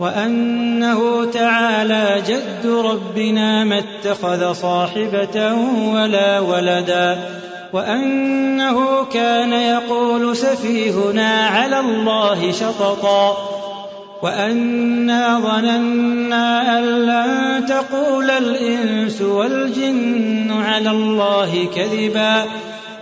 وأنه تعالى جد ربنا ما اتخذ صاحبة ولا ولدا وأنه كان يقول سفيهنا على الله شططا وأنا ظننا أن لن تقول الإنس والجن على الله كذبا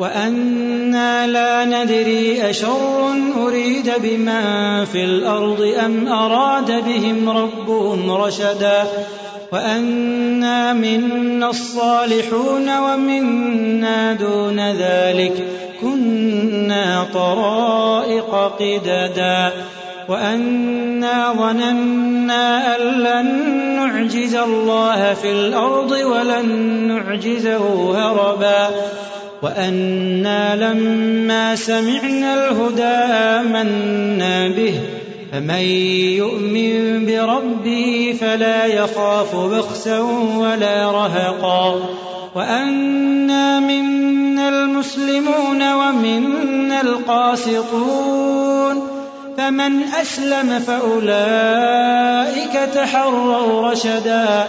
وأنا لا ندري أشر أريد بمن في الأرض أم أراد بهم ربهم رشدا وأنا منا الصالحون ومنا دون ذلك كنا طرائق قددا وأنا ظننا أن لن نعجز الله في الأرض ولن نعجزه هربا وأنا لما سمعنا الهدى آمنا به فمن يؤمن بربه فلا يخاف بخسا ولا رهقا. وأنا منا المسلمون ومنا القاسطون فمن أسلم فأولئك تحروا رشدا.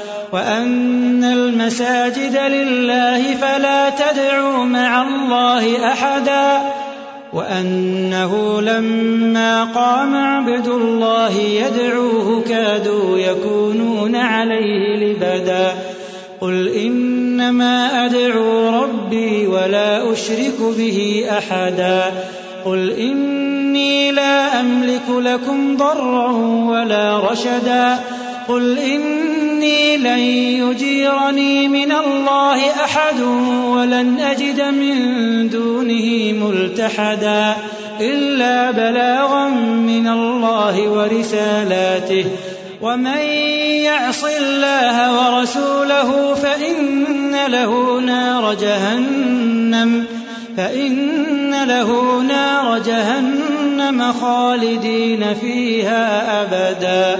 وأن المساجد لله فلا تدعوا مع الله أحدا وأنه لما قام عبد الله يدعوه كادوا يكونون عليه لبدا قل إنما أدعو ربي ولا أشرك به أحدا قل إني لا أملك لكم ضرا ولا رشدا قل إني لن يجيرني من الله أحد ولن أجد من دونه ملتحدا إلا بلاغا من الله ورسالاته. ومن يعص الله ورسوله فإن له نار جهنم فإن له نار جهنم خالدين فيها أبدا.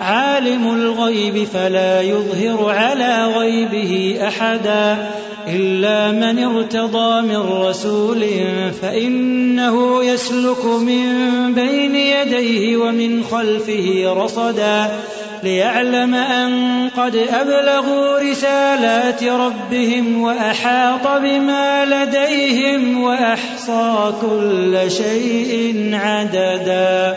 عالم الغيب فلا يظهر على غيبه أحدا إلا من ارتضى من رسول فإنه يسلك من بين يديه ومن خلفه رصدا ليعلم أن قد أبلغوا رسالات ربهم وأحاط بما لديهم وأحصى كل شيء عددا